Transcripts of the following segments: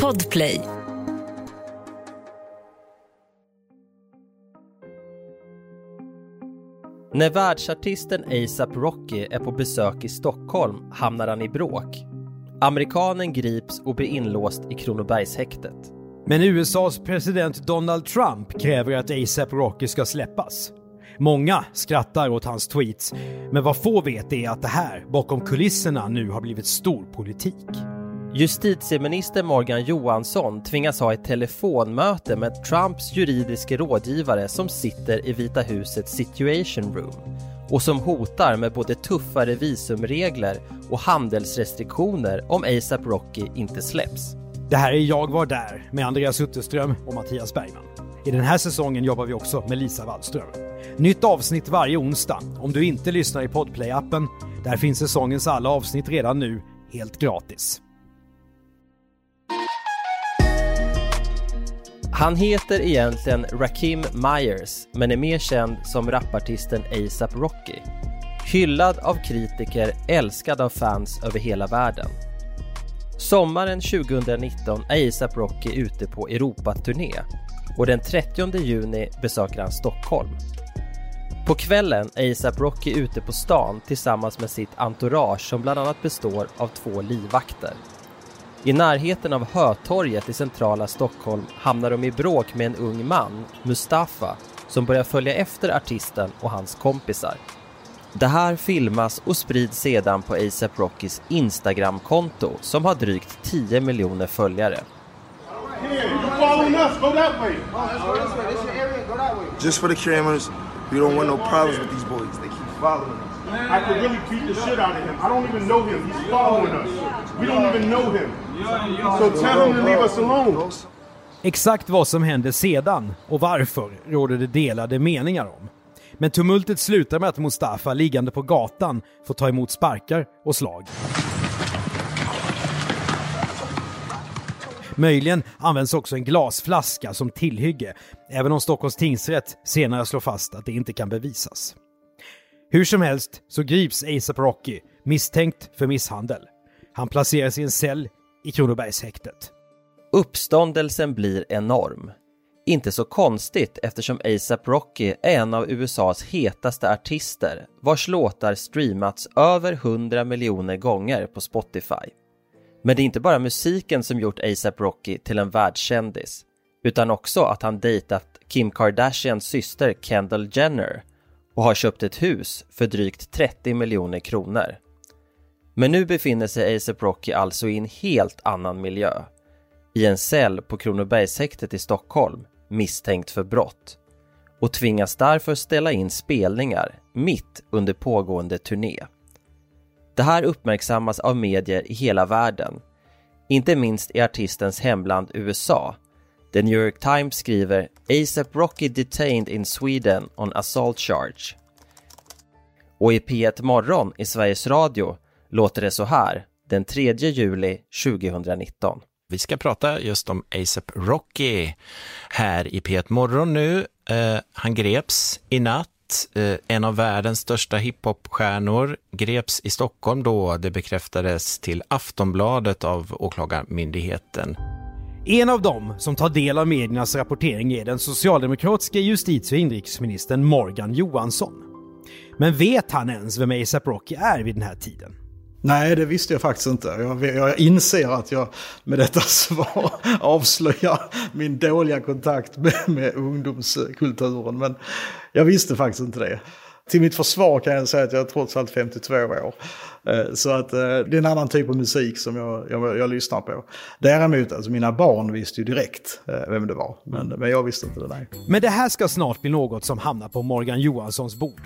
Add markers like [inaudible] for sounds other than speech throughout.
Podplay. När världsartisten ASAP Rocky är på besök i Stockholm hamnar han i bråk. Amerikanen grips och blir inlåst i Kronobergshäktet. Men USAs president Donald Trump kräver att ASAP Rocky ska släppas. Många skrattar åt hans tweets, men vad få vet är att det här bakom kulisserna nu har blivit stor politik. Justitieminister Morgan Johansson tvingas ha ett telefonmöte med Trumps juridiske rådgivare som sitter i Vita husets situation room och som hotar med både tuffare visumregler och handelsrestriktioner om ASAP Rocky inte släpps. Det här är Jag var där med Andreas Utterström och Mattias Bergman. I den här säsongen jobbar vi också med Lisa Wallström. Nytt avsnitt varje onsdag. Om du inte lyssnar i Podplay-appen, där finns säsongens alla avsnitt redan nu, helt gratis. Han heter egentligen Rakim Myers, men är mer känd som rapartisten ASAP Rocky. Hyllad av kritiker, älskad av fans över hela världen. Sommaren 2019 är ASAP Rocky ute på Europaturné och den 30 juni besöker han Stockholm. På kvällen är ASAP Rocky ute på stan tillsammans med sitt entourage som bland annat består av två livvakter. I närheten av Hötorget i centrala Stockholm hamnar de i bråk med en ung man, Mustafa, som börjar följa efter artisten och hans kompisar. Det här filmas och sprids sedan på ASAP Rockys Instagram-konto som har drygt 10 miljoner följare. Just for the cameras, we don't want no problems with these boys. They keep following us. I could really beat the shit out of him. I don't even know him. He's following us. We don't even know him. So tell him to leave us alone. Exakt vad som händer sedan och varför råder det delade meningar om. Men tumultet slutar med att Mustafa liggande på gatan får ta emot sparkar och slag. Möjligen används också en glasflaska som tillhygge, även om Stockholms tingsrätt senare slår fast att det inte kan bevisas. Hur som helst så grips ASAP Rocky misstänkt för misshandel. Han placeras i en cell i Kronobergshäktet. Uppståndelsen blir enorm. Inte så konstigt eftersom ASAP Rocky är en av USAs hetaste artister vars låtar streamats över 100 miljoner gånger på Spotify. Men det är inte bara musiken som gjort ASAP Rocky till en världskändis, utan också att han dejtat Kim Kardashians syster Kendall Jenner och har köpt ett hus för drygt 30 miljoner kronor. Men nu befinner sig ASAP Rocky alltså i en helt annan miljö. I en cell på Kronobergshäktet i Stockholm, misstänkt för brott. Och tvingas därför ställa in spelningar mitt under pågående turné. Det här uppmärksammas av medier i hela världen. Inte minst i artistens hemland USA. The New York Times skriver ASAP Rocky detained in Sweden on assault charge. Och i P1 Morgon i Sveriges Radio låter det så här den 3 juli 2019. Vi ska prata just om ASAP Rocky här i P1 Morgon nu. Eh, han greps i natt. Eh, en av världens största hiphopstjärnor greps i Stockholm då det bekräftades till Aftonbladet av Åklagarmyndigheten. En av dem som tar del av mediernas rapportering är den socialdemokratiska justitie och inrikesministern Morgan Johansson. Men vet han ens vem ASAP Rocky är vid den här tiden? Nej, det visste jag faktiskt inte. Jag, jag inser att jag med detta [laughs] svar avslöjar min dåliga kontakt med, med ungdomskulturen. Men jag visste faktiskt inte det. Till mitt försvar kan jag säga att jag är trots allt 52 år. Eh, så att eh, det är en annan typ av musik som jag, jag, jag lyssnar på. Däremot, alltså mina barn visste ju direkt eh, vem det var. Men, men jag visste inte det, nej. Men det här ska snart bli något som hamnar på Morgan Johanssons bord.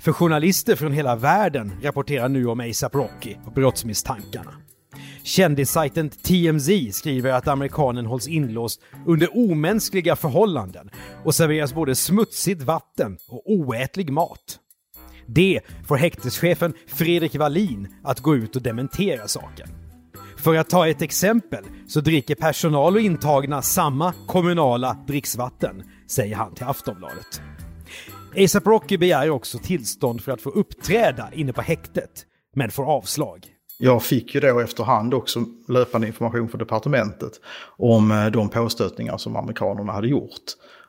För journalister från hela världen rapporterar nu om ASAP Rocky och brottsmisstankarna. Kändissajten TMZ skriver att amerikanen hålls inlåst under omänskliga förhållanden och serveras både smutsigt vatten och oätlig mat. Det får häkteschefen Fredrik Wallin att gå ut och dementera saken. För att ta ett exempel så dricker personal och intagna samma kommunala dricksvatten, säger han till Aftonbladet. ASAP Rocky begär också tillstånd för att få uppträda inne på häktet, men får avslag. Jag fick ju då efterhand också löpande information från departementet om eh, de påstötningar som amerikanerna hade gjort.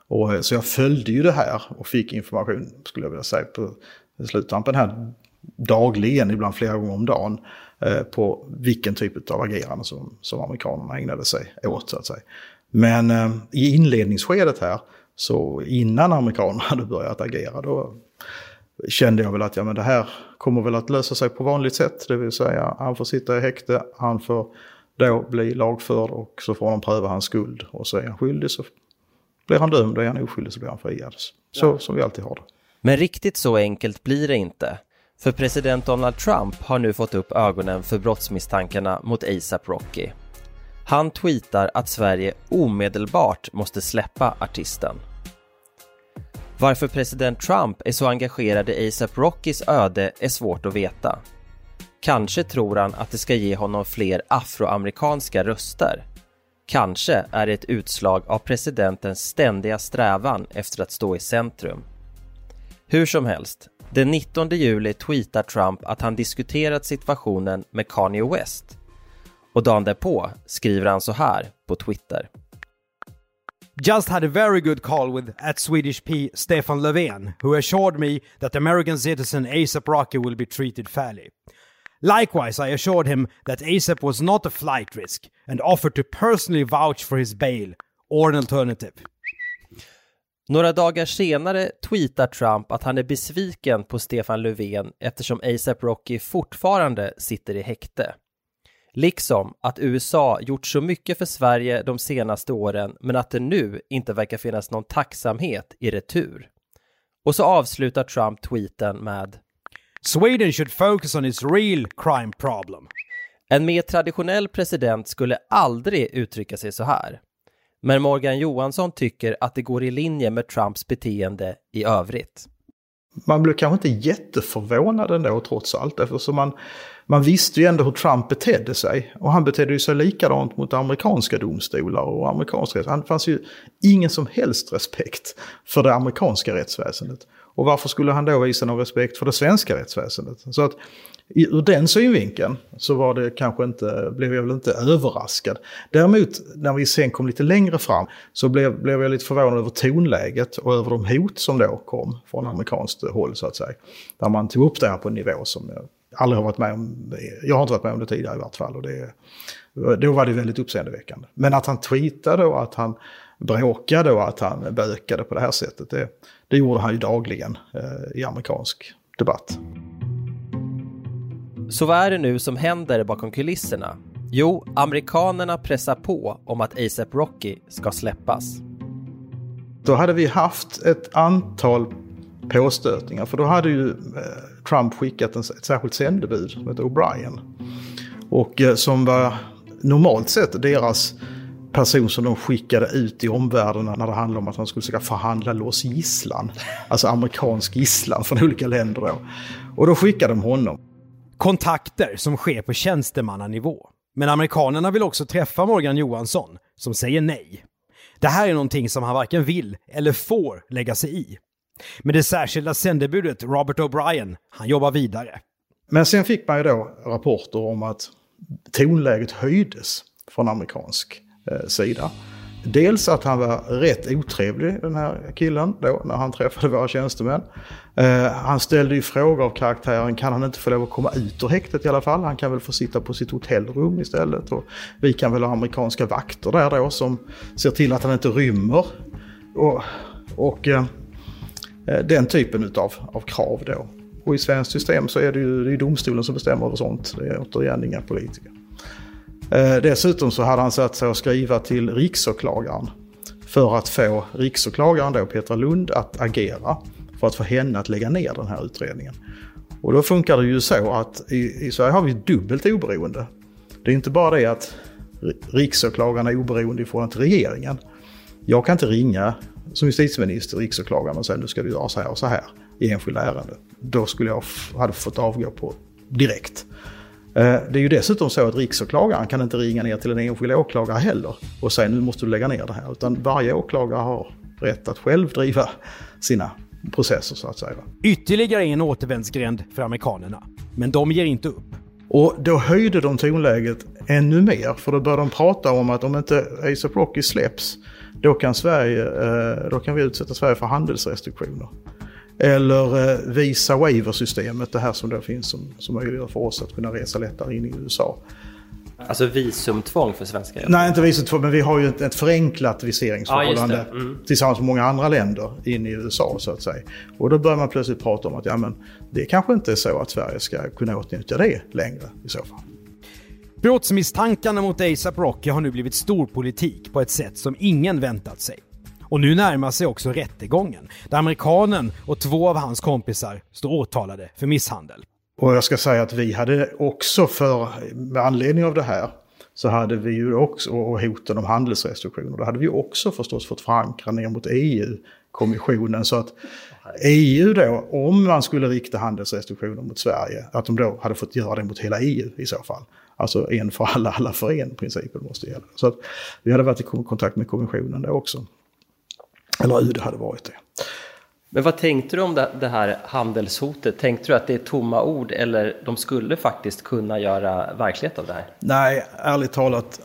Och, eh, så jag följde ju det här och fick information, skulle jag vilja säga, på sluttampen här dagligen, ibland flera gånger om dagen, eh, på vilken typ av agerande som, som amerikanerna ägnade sig åt, så att säga. Men i inledningsskedet här, så innan amerikanerna [laughs] hade börjat agera, då kände jag väl att ja, men det här kommer väl att lösa sig på vanligt sätt. Det vill säga han får sitta i häkte, han får då bli lagförd och så får de pröva hans skuld. Och så är han skyldig så blir han dömd och är han oskyldig så blir han friad. Så ja. som vi alltid har det. Men riktigt så enkelt blir det inte. För president Donald Trump har nu fått upp ögonen för brottsmisstankarna mot ASAP Rocky. Han tweetar att Sverige omedelbart måste släppa artisten. Varför president Trump är så engagerad i ASAP Rockys öde är svårt att veta. Kanske tror han att det ska ge honom fler afroamerikanska röster. Kanske är det ett utslag av presidentens ständiga strävan efter att stå i centrum. Hur som helst, den 19 juli tweetar Trump att han diskuterat situationen med Kanye West. Och dagen därpå skriver han så här på Twitter. Just had a very good call with at Swedish P Stefan Löfven, who assured me that American citizen ASAP Rocky will be treated fairly. Likewise, I assured him that ASAP was not a flight risk and offered to personally vouch for his bail or an alternative. Några dagar senare tweetar Trump att han är besviken på Stefan Löfven eftersom ASAP Rocky fortfarande sitter i häkte. Liksom att USA gjort så mycket för Sverige de senaste åren men att det nu inte verkar finnas någon tacksamhet i retur. Och så avslutar Trump tweeten med Sweden should focus on its real crime problem. En mer traditionell president skulle aldrig uttrycka sig så här. Men Morgan Johansson tycker att det går i linje med Trumps beteende i övrigt. Man blev kanske inte jätteförvånad ändå trots allt eftersom man, man visste ju ändå hur Trump betedde sig. Och han betedde sig likadant mot amerikanska domstolar och amerikanska Han fanns ju ingen som helst respekt för det amerikanska rättsväsendet. Och varför skulle han då visa någon respekt för det svenska rättsväsendet? Så att ur den synvinkeln så var det kanske inte, blev jag väl inte överraskad. Däremot när vi sen kom lite längre fram så blev, blev jag lite förvånad över tonläget och över de hot som då kom från amerikanskt håll så att säga. Där man tog upp det här på en nivå som jag aldrig har varit med om. Jag har inte varit med om det tidigare i vart fall. Och det, då var det väldigt uppseendeväckande. Men att han tweetade och att han bråkade och att han bökade på det här sättet. Det, det gjorde han ju dagligen eh, i amerikansk debatt. Så vad är det nu som händer bakom kulisserna? Jo, amerikanerna pressar på om att ASAP Rocky ska släppas. Då hade vi haft ett antal påstötningar, för då hade ju eh, Trump skickat ett särskilt sändebud som heter O'Brien. Och eh, som var normalt sett deras person som de skickade ut i omvärlden när det handlade om att han skulle försöka förhandla loss gisslan. Alltså amerikansk gisslan från olika länder då. Och då skickade de honom. Kontakter som sker på tjänstemannanivå. Men amerikanerna vill också träffa Morgan Johansson, som säger nej. Det här är någonting som han varken vill eller får lägga sig i. Men det särskilda sändebudet Robert O'Brien, han jobbar vidare. Men sen fick man ju då rapporter om att tonläget höjdes från amerikansk Eh, sida. Dels att han var rätt otrevlig den här killen då när han [laughs] träffade våra tjänstemän. Eh, han ställde ju frågor av karaktären, kan han inte få lov att komma ut ur häktet i alla fall? Han kan väl få sitta på sitt hotellrum istället. Och vi kan väl ha amerikanska vakter där då som ser till att han inte rymmer. Och, och eh, Eh, den typen utav, av krav då. Och i svenskt system så är det ju det är domstolen som bestämmer över sånt. Det är återigen inga politiker. Eh, dessutom så hade han satt sig att skriva till riksåklagaren för att få riksåklagaren då, Petra Lund, att agera för att få henne att lägga ner den här utredningen. Och då funkar det ju så att i, i Sverige har vi dubbelt oberoende. Det är inte bara det att riksåklagaren är oberoende i förhållande till regeringen. Jag kan inte ringa som justitieminister riksåklagaren och säga nu ska du göra så här och så här i enskilda ärenden. Då skulle jag hade fått avgå på direkt. Eh, det är ju dessutom så att riksåklagaren kan inte ringa ner till en enskild åklagare heller och säga nu måste du lägga ner det här. Utan varje åklagare har rätt att själv driva sina processer så att säga. Ytterligare en återvändsgränd för amerikanerna. Men de ger inte upp. Och då höjde de tonläget ännu mer, för då började de prata om att om inte ASAP Rocky släpps, då kan, Sverige, eh, då kan vi utsätta Sverige för handelsrestriktioner. Eller eh, Visa Waiver-systemet, det här som då finns som, som möjliggör för oss att kunna resa lättare in i USA. Alltså visumtvång för svenskar? Nej, inte visumtvång, men vi har ju ett, ett förenklat viseringsförhållande Ja, mm. tillsammans med många andra länder in i USA så att säga. Och då börjar man plötsligt prata om att ja, men det kanske inte är så att Sverige ska kunna åtnjuta det längre i så fall. Brottsmisstankarna mot ASAP Rocky har nu blivit storpolitik på ett sätt som ingen väntat sig. Och nu närmar sig också rättegången, där amerikanen och två av hans kompisar står åtalade för misshandel. Och jag ska säga att vi hade också för, med anledning av det här, så hade vi ju också, och hoten om handelsrestriktioner, då hade vi också förstås fått förankra ner mot EU-kommissionen så att EU då, om man skulle rikta handelsrestriktioner mot Sverige, att de då hade fått göra det mot hela EU i så fall. Alltså en för alla, alla för en, principen måste gälla. Så att vi hade varit i kontakt med kommissionen då också. Eller UD hade varit det. Men vad tänkte du om det här handelshotet? Tänkte du att det är tomma ord eller de skulle faktiskt kunna göra verklighet av det här? Nej, ärligt talat.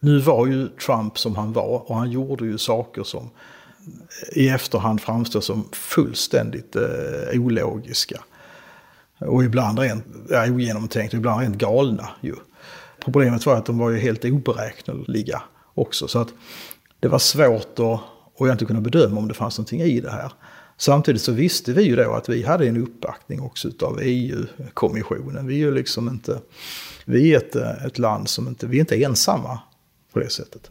Nu var ju Trump som han var och han gjorde ju saker som i efterhand framstår som fullständigt eh, ologiska. Och ibland rent ja, ogenomtänkt och ibland rent galna ju. Problemet var att de var ju helt oberäkneliga också. Så att det var svårt att och jag inte kunna bedöma om det fanns någonting i det här. Samtidigt så visste vi ju då att vi hade en uppbackning också av EU-kommissionen. Vi är ju liksom inte, vi är ett, ett land som inte, vi är inte ensamma på det sättet.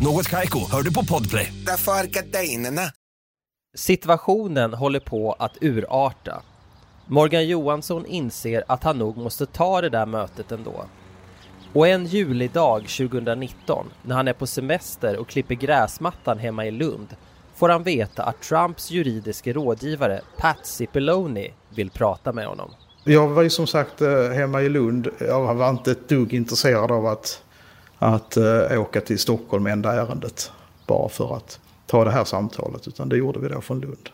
Något Kaiko, hör du på Podplay. Därför är gardinerna. Situationen håller på att urarta. Morgan Johansson inser att han nog måste ta det där mötet ändå. Och en julidag 2019, när han är på semester och klipper gräsmattan hemma i Lund, får han veta att Trumps juridiska rådgivare Pat Cipollone vill prata med honom. Jag var ju som sagt eh, hemma i Lund. Jag var inte ett dugg intresserad av att, att uh, åka till Stockholm med enda ärendet. Bara för att ta det här samtalet, utan det gjorde vi då från Lund.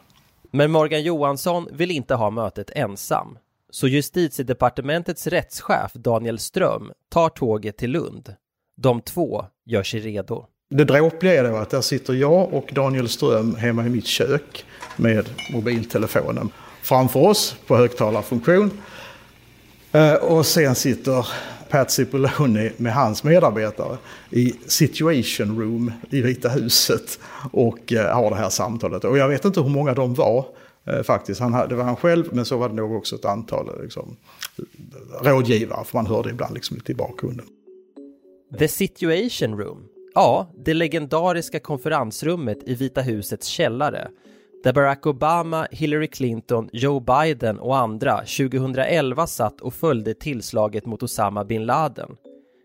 Men Morgan Johansson vill inte ha mötet ensam. Så justitiedepartementets rättschef Daniel Ström tar tåget till Lund. De två gör sig redo. Det dråpliga är då att där sitter jag och Daniel Ström hemma i mitt kök med mobiltelefonen framför oss på högtalarfunktion. Eh, och sen sitter Pat Cipollone med hans medarbetare i Situation Room i Vita huset och eh, har det här samtalet. Och jag vet inte hur många de var eh, faktiskt. Han, det var han själv, men så var det nog också ett antal eh, liksom, rådgivare, för man hörde ibland liksom lite i bakgrunden. The Situation Room Ja, det legendariska konferensrummet i Vita husets källare där Barack Obama, Hillary Clinton, Joe Biden och andra 2011 satt och följde tillslaget mot Osama bin Laden.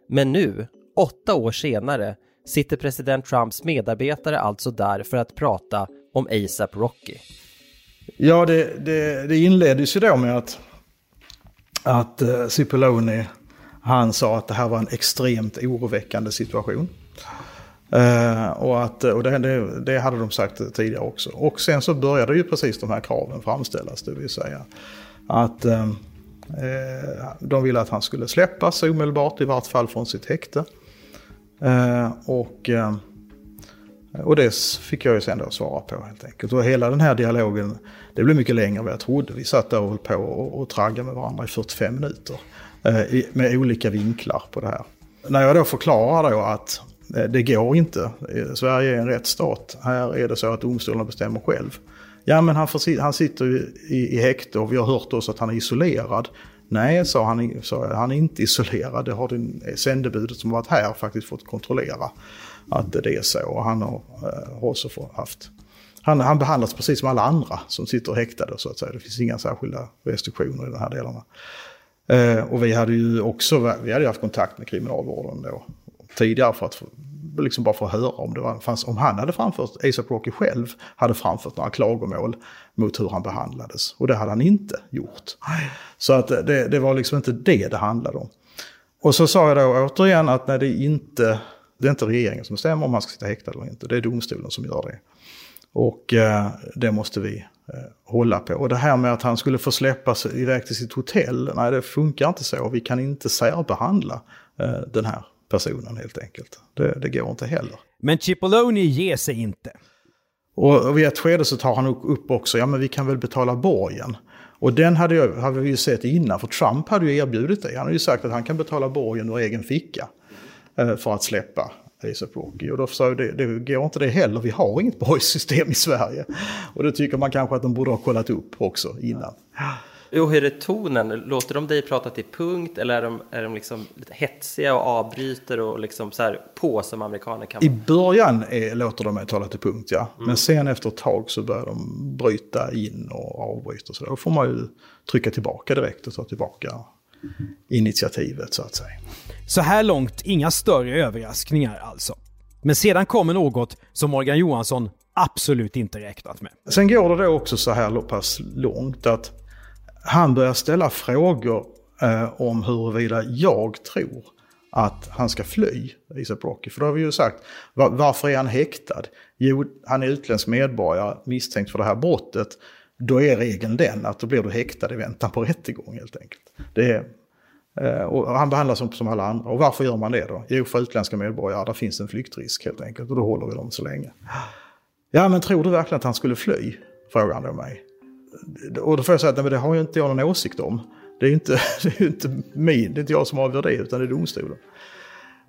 Men nu, åtta år senare, sitter president Trumps medarbetare alltså där för att prata om ASAP Rocky. Ja, det, det, det inleddes ju då med att, att uh, Cipollone, han sa att det här var en extremt oroväckande situation. Uh, och att, och det, det, det, hade de sagt tidigare också. Och sen så började ju precis de här kraven framställas, det vill säga att uh, de ville att han skulle släppas omedelbart, i vart fall från sitt häkte. Uh, och, och det fick jag ju sen då svara på helt enkelt. Och hela den här dialogen, det blev mycket längre än vad jag trodde. Vi satt där och höll på och, och traggade med varandra i 45 minuter. I, med olika vinklar på det här. När jag då förklarar då att Eh, det går inte. Eh, Sverige är en rättsstat. Här är det så att domstolarna bestämmer själv. Ja, men han, får, han sitter ju i, i häkte och vi har hört oss att han är isolerad. Nej, sa han, sa jag, han är inte isolerad. Det har det sändebudet som varit här faktiskt fått kontrollera att det är så. Och han har, eh, har också haft... Han, han behandlas precis som alla andra som sitter häktade så att säga. Det finns inga särskilda restriktioner i de här delarna. Eh, och vi hade ju också vi hade haft kontakt med kriminalvården då, tidigare för att liksom bara få höra om det var, fanns, om han hade framfört, ASAP Rocky själv hade framfört några klagomål mot hur han behandlades. Och det hade han inte gjort. Så att det, det var liksom inte det det handlade om. Och så sa jag då återigen att när det inte, det är inte regeringen som bestämmer om han ska sitta häktad eller inte, det är domstolen som gör det. Och eh, det måste vi eh, hålla på. Och det här med att han skulle få släppas iväg till sitt hotell, nej det funkar inte så. Vi kan inte särbehandla eh, den här personen helt enkelt. Det, det går inte heller. Men Cipolloni ger sig inte. Och vid ett skede så tar han upp också, ja men vi kan väl betala borgen. Och den hade, jag, hade vi ju sett innan, för Trump hade ju erbjudit det. Han hade ju sagt att han kan betala borgen ur egen ficka eh, för att släppa ASAP Rocky. Och då sa jag, det, det går inte det heller, vi har inget borgssystem i Sverige. Och det tycker man kanske att de borde ha kollat upp också innan. Jo, hur är tonen? Låter de dig prata till punkt eller är de, är de liksom lite hetsiga och avbryter och liksom så här på som amerikaner kan I början är, låter de mig tala till punkt, ja. Mm. Men sen efter ett tag så börjar de bryta in och avbryta. Så då får man ju trycka tillbaka direkt och ta tillbaka initiativet så att säga. Så här långt inga större överraskningar alltså. Men sedan kommer något som Morgan Johansson absolut inte räknat med. Sen går det då också så här pass långt att han börjar ställa frågor eh, om huruvida jag tror att han ska fly, Isaac Rocky. För då har vi ju sagt, var, varför är han häktad? Jo, han är utländsk medborgare misstänkt för det här brottet. Då är regeln den att då blir du häktad i väntan på rättegång helt enkelt. Det är, eh, och han behandlas som, som alla andra. Och varför gör man det då? Jo, för utländska medborgare, där finns en flyktrisk helt enkelt. Och då håller vi dem så länge. Ja, men tror du verkligen att han skulle fly? Frågar han då mig och då får jag säga att det har ju inte jag någon åsikt om. Det är ju inte, [laughs] det är inte min, det är inte jag som avgör det, utan det är domstolen.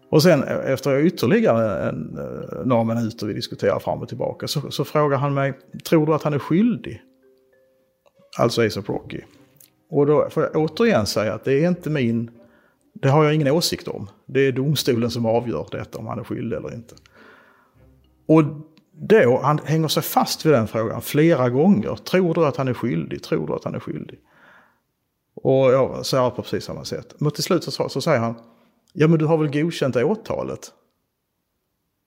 Och sen eh, efter ytterligare eh, en, eh, några minuter vi diskuterar fram och tillbaka så, så frågar han mig, tror du att han är skyldig? Alltså ASAP Rocky. Och då får jag återigen säga att det är inte min, det har jag ingen åsikt om. Det är domstolen som avgör detta om han är skyldig eller inte. Och då, han hänger sig fast vid den frågan flera gånger. Tror du att han är skyldig? Tror du att han är skyldig? Och jag svarar på precis samma sätt. Men till slut så, så säger han, ja men du har väl godkänt åtalet?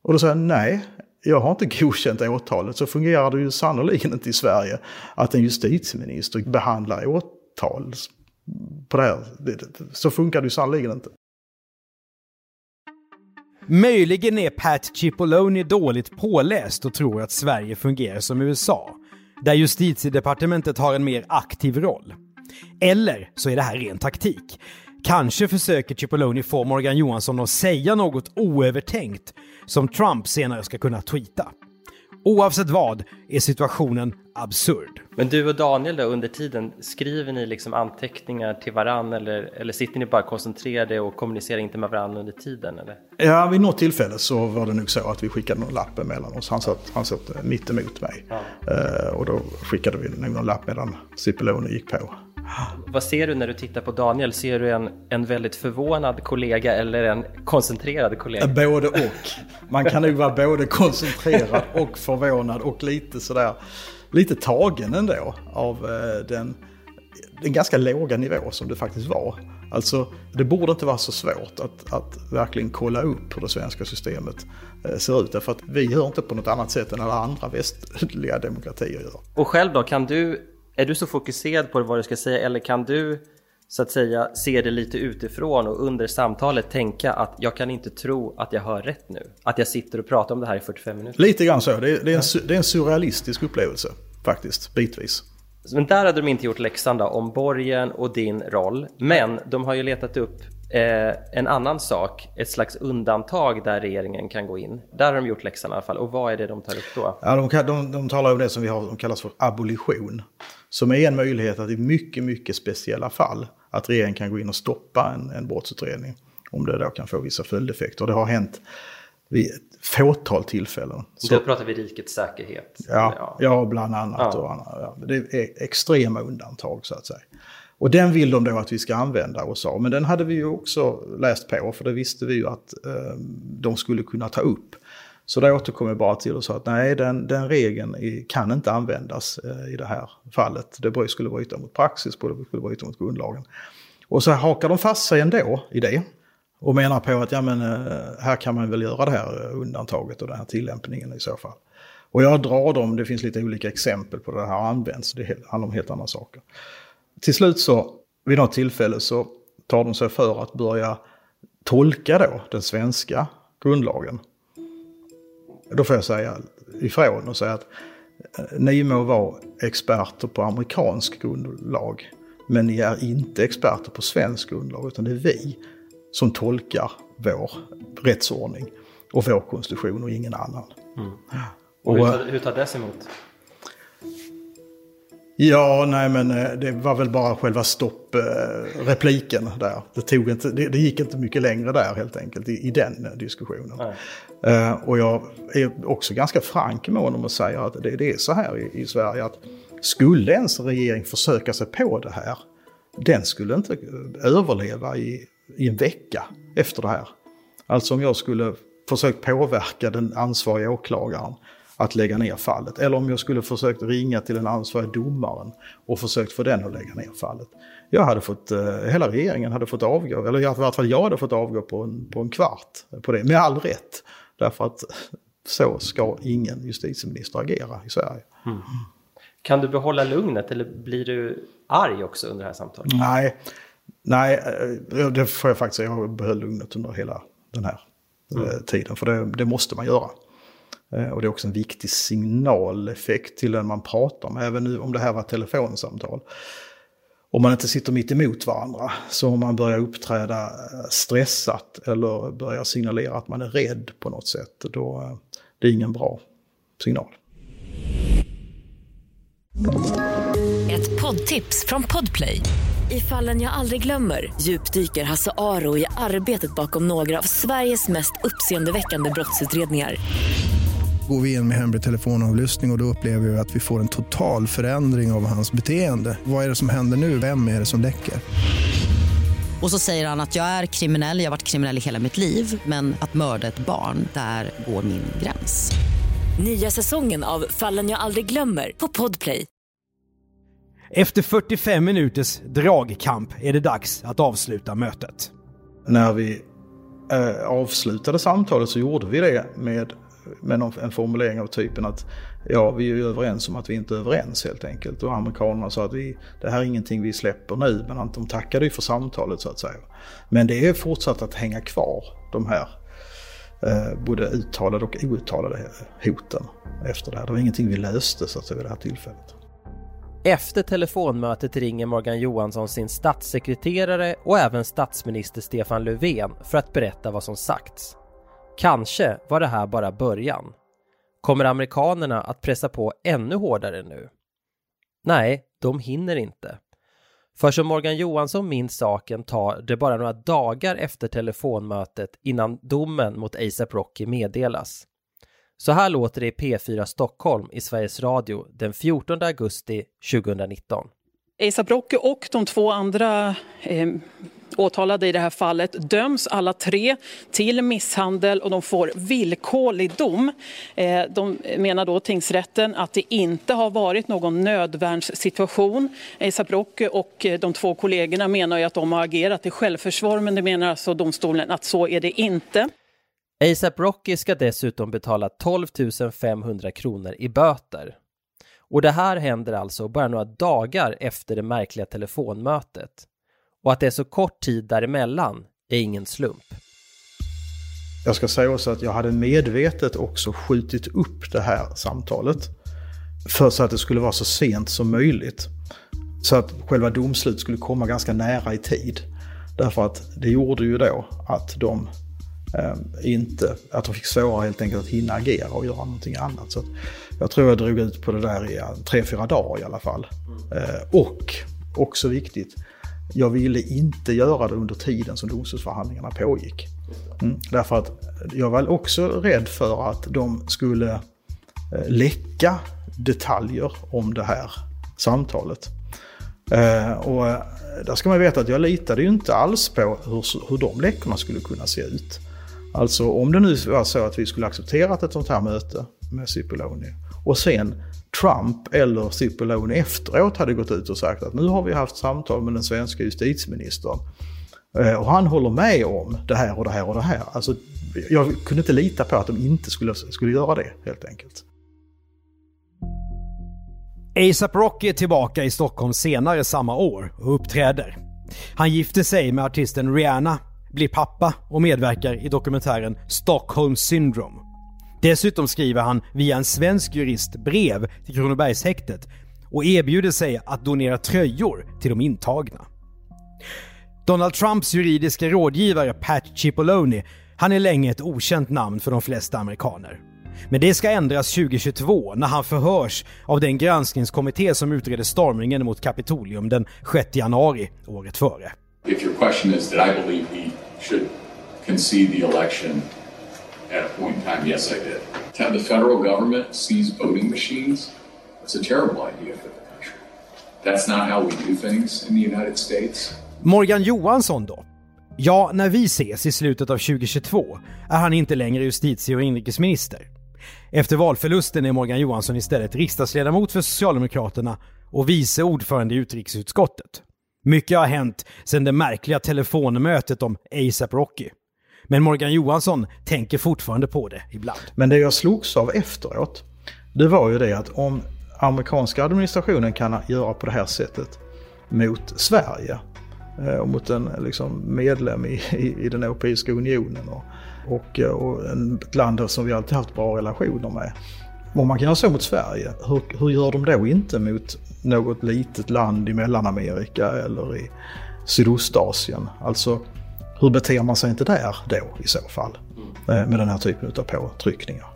Och då säger jag, nej, jag har inte [laughs] godkänt åtalet. Så fungerar det ju sannoliken inte i Sverige att en justitieminister behandlar åtal på det här. Så funkar det ju sannoliken inte. Möjligen är Pat Cipollone dåligt påläst och tror att Sverige fungerar som USA, där justitiedepartementet har en mer aktiv roll. Eller så är det här ren taktik. Kanske försöker Cipollone få Morgan Johansson att säga något oövertänkt som Trump senare ska kunna tweeta. Oavsett vad är situationen absurd. Men du och Daniel då under tiden, skriver ni liksom anteckningar till varann eller, eller sitter ni bara koncentrerade och kommunicerar inte med varandra under tiden? Eller? Ja, vid något tillfälle så var det nog så att vi skickade någon lapp emellan oss. Han satt, han satt mitt emot mig. Ja. Uh, och då skickade vi nog någon lapp medan Cipollone gick på. Vad ser du när du tittar på Daniel? Ser du en, en väldigt förvånad kollega eller en koncentrerad kollega? Både och. Man kan nog vara både koncentrerad och förvånad och lite sådär, lite tagen ändå av eh, den, den ganska låga nivå som det faktiskt var. Alltså, det borde inte vara så svårt att, att verkligen kolla upp hur det svenska systemet eh, ser ut. Därför att vi gör inte på något annat sätt än alla andra västliga demokratier gör. Och själv då, kan du är du så fokuserad på vad du ska säga eller kan du så att säga se det lite utifrån och under samtalet tänka att jag kan inte tro att jag hör rätt nu? Att jag sitter och pratar om det här i 45 minuter? Lite grann så. Det är, det är, en, det är en surrealistisk upplevelse faktiskt, bitvis. Men där hade de inte gjort läxan då, om borgen och din roll. Men de har ju letat upp Eh, en annan sak, ett slags undantag där regeringen kan gå in. Där har de gjort läxan i alla fall. Och vad är det de tar upp då? Ja, de, de, de talar om det som vi har, de kallas för abolition. Som är en möjlighet att i mycket, mycket speciella fall att regeringen kan gå in och stoppa en, en brottsutredning. Om det då kan få vissa följdeffekter. Det har hänt vid ett fåtal tillfällen. Så, då pratar vi rikets säkerhet? Ja, ja. ja bland annat. Ja. Och annat ja. Det är extrema undantag så att säga. Och den vill de då att vi ska använda oss av. Men den hade vi ju också läst på, för det visste vi ju att eh, de skulle kunna ta upp. Så det återkom jag bara till och sa att nej, den, den regeln kan inte användas eh, i det här fallet. Det skulle bryta mot praxis, det skulle bryta mot grundlagen. Och så hakar de fast sig ändå i det. Och menar på att ja, men, eh, här kan man väl göra det här eh, undantaget och den här tillämpningen i så fall. Och jag drar dem, det finns lite olika exempel på det här används, det handlar om helt andra saker. Till slut så, vid något tillfälle så tar de sig för att börja tolka då den svenska grundlagen. Då får jag säga ifrån och säga att eh, ni må vara experter på amerikansk grundlag, men ni är inte experter på svensk grundlag, utan det är vi som tolkar vår rättsordning och vår konstitution och ingen annan. Mm. Och, hur, tar, hur tar det sig emot? Ja, nej men eh, det var väl bara själva stopprepliken eh, där. Det, tog inte, det, det, gick inte mycket längre där helt enkelt i, i den eh, diskussionen. Uh, och jag är också ganska frank med honom och säger att det, det är så här i, i, Sverige att skulle ens en regering försöka sig på det här, den skulle inte överleva i, i en vecka efter det här. Alltså om jag skulle försökt påverka den ansvariga åklagaren att lägga ner fallet. Eller om jag skulle försökt ringa till den ansvariga domaren och försökt få den att lägga ner fallet. Jag hade fått, eh, hela regeringen hade fått avgå, eller i alla fall jag hade fått avgå på en, på en kvart på det, med all rätt. Därför att så ska ingen justitieminister agera i Sverige. Mm. Kan du behålla lugnet eller blir du arg också under det här samtalet? Nej, nej eh, det får jag faktiskt säga. Jag behöll lugnet under hela den här mm. Eh, tiden. För det, det måste man göra. Eh, och det är också en viktig signaleffekt till den man pratar med, även nu om det här var ett telefonsamtal. Om man inte sitter mitt emot varandra, så om man börjar uppträda eh, stressat eller börjar signalera att man är rädd på något sätt, då eh, det är ingen bra signal. Ett poddtips från Podplay. I fallen jag aldrig glömmer djupdyker Hasse Aro i arbetet bakom några av Sveriges mest uppseendeväckande brottsutredningar går vi in med hemlig telefonavlyssning och, och då upplever vi att vi får en total förändring av hans beteende. Vad är det som händer nu? Vem är det som läcker? Och så säger han att jag är kriminell, jag har varit kriminell i hela mitt liv men att mörda ett barn, där går min gräns. Nya säsongen av Fallen jag aldrig glömmer på Podplay. Efter 45 minuters dragkamp är det dags att avsluta mötet. När vi eh, avslutade samtalet så gjorde vi det med med någon, en formulering av typen att ja, vi är ju överens om att vi inte är överens helt enkelt. Och amerikanerna sa att vi, det här är ingenting vi släpper nu, men de tackade ju för samtalet så att säga. Men det är fortsatt att hänga kvar, de här eh, både uttalade och outtalade hoten efter det här. Det var ingenting vi löste så att säga vid det här tillfället. Efter telefonmötet ringer Morgan Johansson sin statssekreterare och även statsminister Stefan Löfven för att berätta vad som sagts. Kanske var det här bara början. Kommer amerikanerna att pressa på ännu hårdare nu? Nej, de hinner inte. För som Morgan Johansson minns saken tar det bara några dagar efter telefonmötet innan domen mot ASAP Rocky meddelas. Så här låter det i P4 Stockholm i Sveriges Radio den 14 augusti 2019. ASAP Rocky och de två andra eh, åtalade i det här fallet döms alla tre till misshandel och de får villkorlig dom. Eh, de menar då tingsrätten att det inte har varit någon nödvärnssituation. ASAP Rocky och eh, de två kollegorna menar ju att de har agerat i självförsvar men det menar alltså domstolen att så är det inte. ASAP Rocky ska dessutom betala 12 500 kronor i böter. Och det här händer alltså bara några dagar efter det märkliga telefonmötet. Och att det är så kort tid däremellan är ingen slump. Jag ska säga också att jag hade medvetet också skjutit upp det här samtalet. För så att det skulle vara så sent som möjligt. Så att själva domslut skulle komma ganska nära i tid. Därför att det gjorde ju då att de Ehm, inte, att de fick svårare helt enkelt att hinna agera och göra någonting annat. Så jag tror jag drog ut på det där i tre, fyra dagar i alla fall. Eh, och, också viktigt, jag ville inte göra det under tiden som domstolsförhandlingarna pågick. Mm, därför att jag var också rädd för att de skulle eh, läcka detaljer om det här samtalet. Ehm, eh, och där ska man veta att jag litade ju inte alls på hur, hur de läckorna skulle kunna se ut. Alltså om det nu var så att vi skulle accepterat ett sånt här möte med Cipollone och sen Trump eller Cipollone efteråt hade gått ut och sagt att nu har vi haft samtal med den svenska justitieministern eh, och han håller med om det här och det här och det här. Alltså, jag kunde inte lita på att de inte skulle, skulle göra det helt enkelt. ASAP Rocky är tillbaka i Stockholm senare samma år och uppträder. Han gifter sig med artisten Rihanna, blir pappa och medverkar i dokumentären Stockholm Syndrome. Dessutom skriver han via en svensk jurist brev till Kronobergshäktet och erbjuder sig att donera tröjor till de intagna. Donald Trumps juridiska rådgivare Pat Cipollone, han är länge ett okänt namn för de flesta amerikaner. Men det ska ändras 2022 när han förhörs av den granskningskommitté som utreder stormningen mot Kapitolium den 6 januari året före. If your question is did I believe he should concede the election at a point in time, yes I did. To have the federal government seize voting machines, that's a terrible idea for the country. That's not how we do things in the United States. Morgan Johansson då? Ja, när vi ses i slutet av 2022 är han inte längre justitie och inrikesminister. Efter valförlusten är Morgan Johansson istället riksdagsledamot för Socialdemokraterna och vice ordförande i utrikesutskottet. Mycket har hänt sedan det märkliga telefonmötet om ASAP Rocky. Men Morgan Johansson tänker fortfarande på det ibland. Men det jag slogs av efteråt, det var ju det att om amerikanska administrationen kan göra på det här sättet mot Sverige eh, och mot en liksom, medlem i, i, i den Europeiska unionen och, och, och ett land som vi alltid haft bra relationer med. Om man kan göra så mot Sverige, hur, hur gör de då inte mot något litet land i Mellanamerika eller i Sydostasien? Alltså, hur beter man sig inte där då i så fall? Eh, med den här typen av påtryckningar.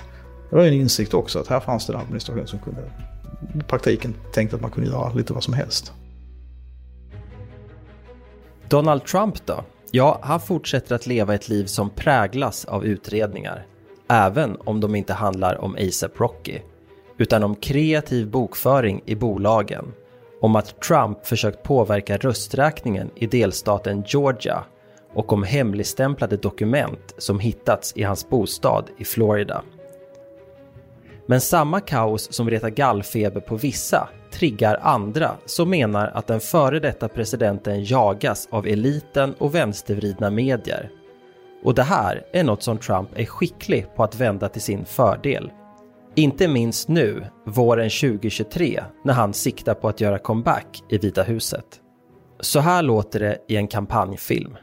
Det var ju en insikt också att här fanns det en administration som kunde i praktiken tänkte att man kunde göra lite vad som helst. Donald Trump då? Ja, han fortsätter att leva ett liv som präglas av utredningar. Även om de inte handlar om ASAP Rocky. Utan om kreativ bokföring i bolagen. Om att Trump försökt påverka rösträkningen i delstaten Georgia. Och om hemligstämplade dokument som hittats i hans bostad i Florida. Men samma kaos som retar gallfeber på vissa triggar andra som menar att den före detta presidenten jagas av eliten och vänstervridna medier. Och det här är något som Trump är skicklig på att vända till sin fördel. Inte minst nu, våren 2023, när han siktar på att göra comeback i Vita huset. Så här låter det i en kampanjfilm.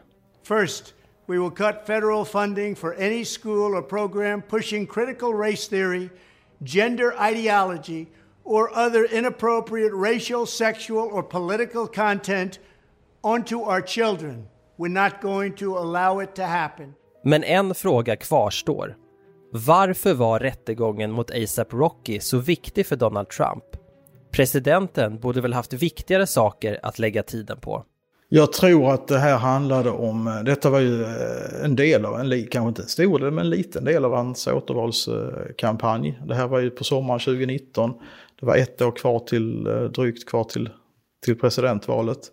First, we will cut federal funding for any school or program pushing critical race theory, gender ideology, or other inappropriate racial, sexual, or political content onto our children. We're not going to allow it to happen. Men en fråga kvarstår. Varför var rättegången mot ASAP Rocky så viktig för Donald Trump? Presidenten borde väl haft viktigare saker att lägga tiden på. Jag tror att det här handlade om, detta var ju eh, en del av, en, kanske inte en stor del, men en liten del av hans återvalskampanj. Det här var ju på sommaren 2019. Det var ett år kvar till, eh, drygt kvar till, till presidentvalet.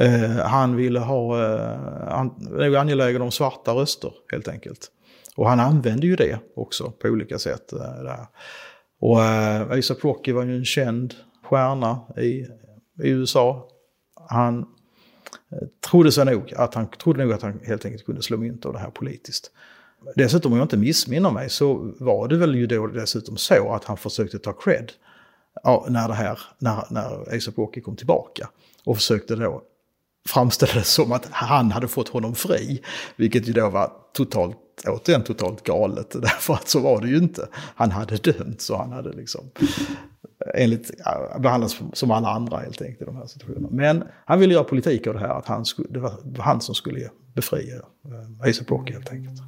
Eh, han ville ha, eh, han var angelägen om svarta röster helt enkelt. Och han använde ju det också på olika sätt. Eh, där. Och eh, ASAP Rocky var ju en känd stjärna i, i USA. Han eh, trodde sig nog att han trodde nog att han helt enkelt kunde slå mynt av det här politiskt. Dessutom om jag inte missminner mig så var det väl ju då dessutom så att han försökte ta cred när, det här, när, när ASAP Rocky kom tillbaka. Och försökte då framställa det som att han hade fått honom fri. Vilket ju då var totalt, återigen totalt galet. [laughs] Därför att så var det ju inte. Han hade dömts och han hade liksom enligt, behandlats som alla andra helt enkelt i de här situationerna. Men han ville göra politik av det här, att han skulle, det var han som skulle befria eh, ASAP helt enkelt.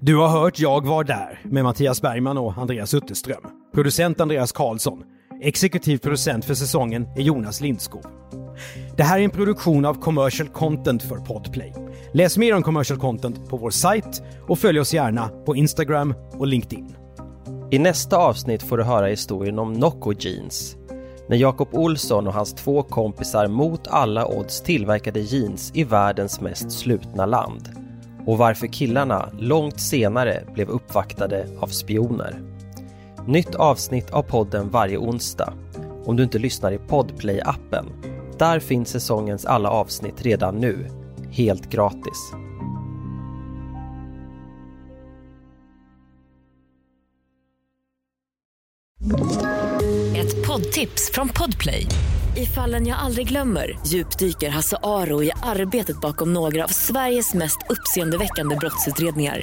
Du har hört Jag var där med Mattias Bergman och Andreas Utterström. Producent Andreas Karlsson. Exekutiv producent för säsongen är Jonas Lindskog. Det här är en produktion av Commercial Content för Podplay. Läs mer om Commercial Content på vår sajt och följ oss gärna på Instagram och LinkedIn. I nästa avsnitt får du höra historien om Nocco Jeans. När Jakob Olsson och hans två kompisar mot alla odds tillverkade jeans i världens mest slutna land och varför killarna långt senare blev uppvaktade av spioner. Nytt avsnitt av podden varje onsdag. Om du inte lyssnar i Podplay-appen. Där finns säsongens alla avsnitt redan nu, helt gratis. Ett poddtips från Podplay. I fallen jag aldrig glömmer djupdyker Hasse Aro i arbetet bakom några av Sveriges mest uppseendeväckande brottsutredningar.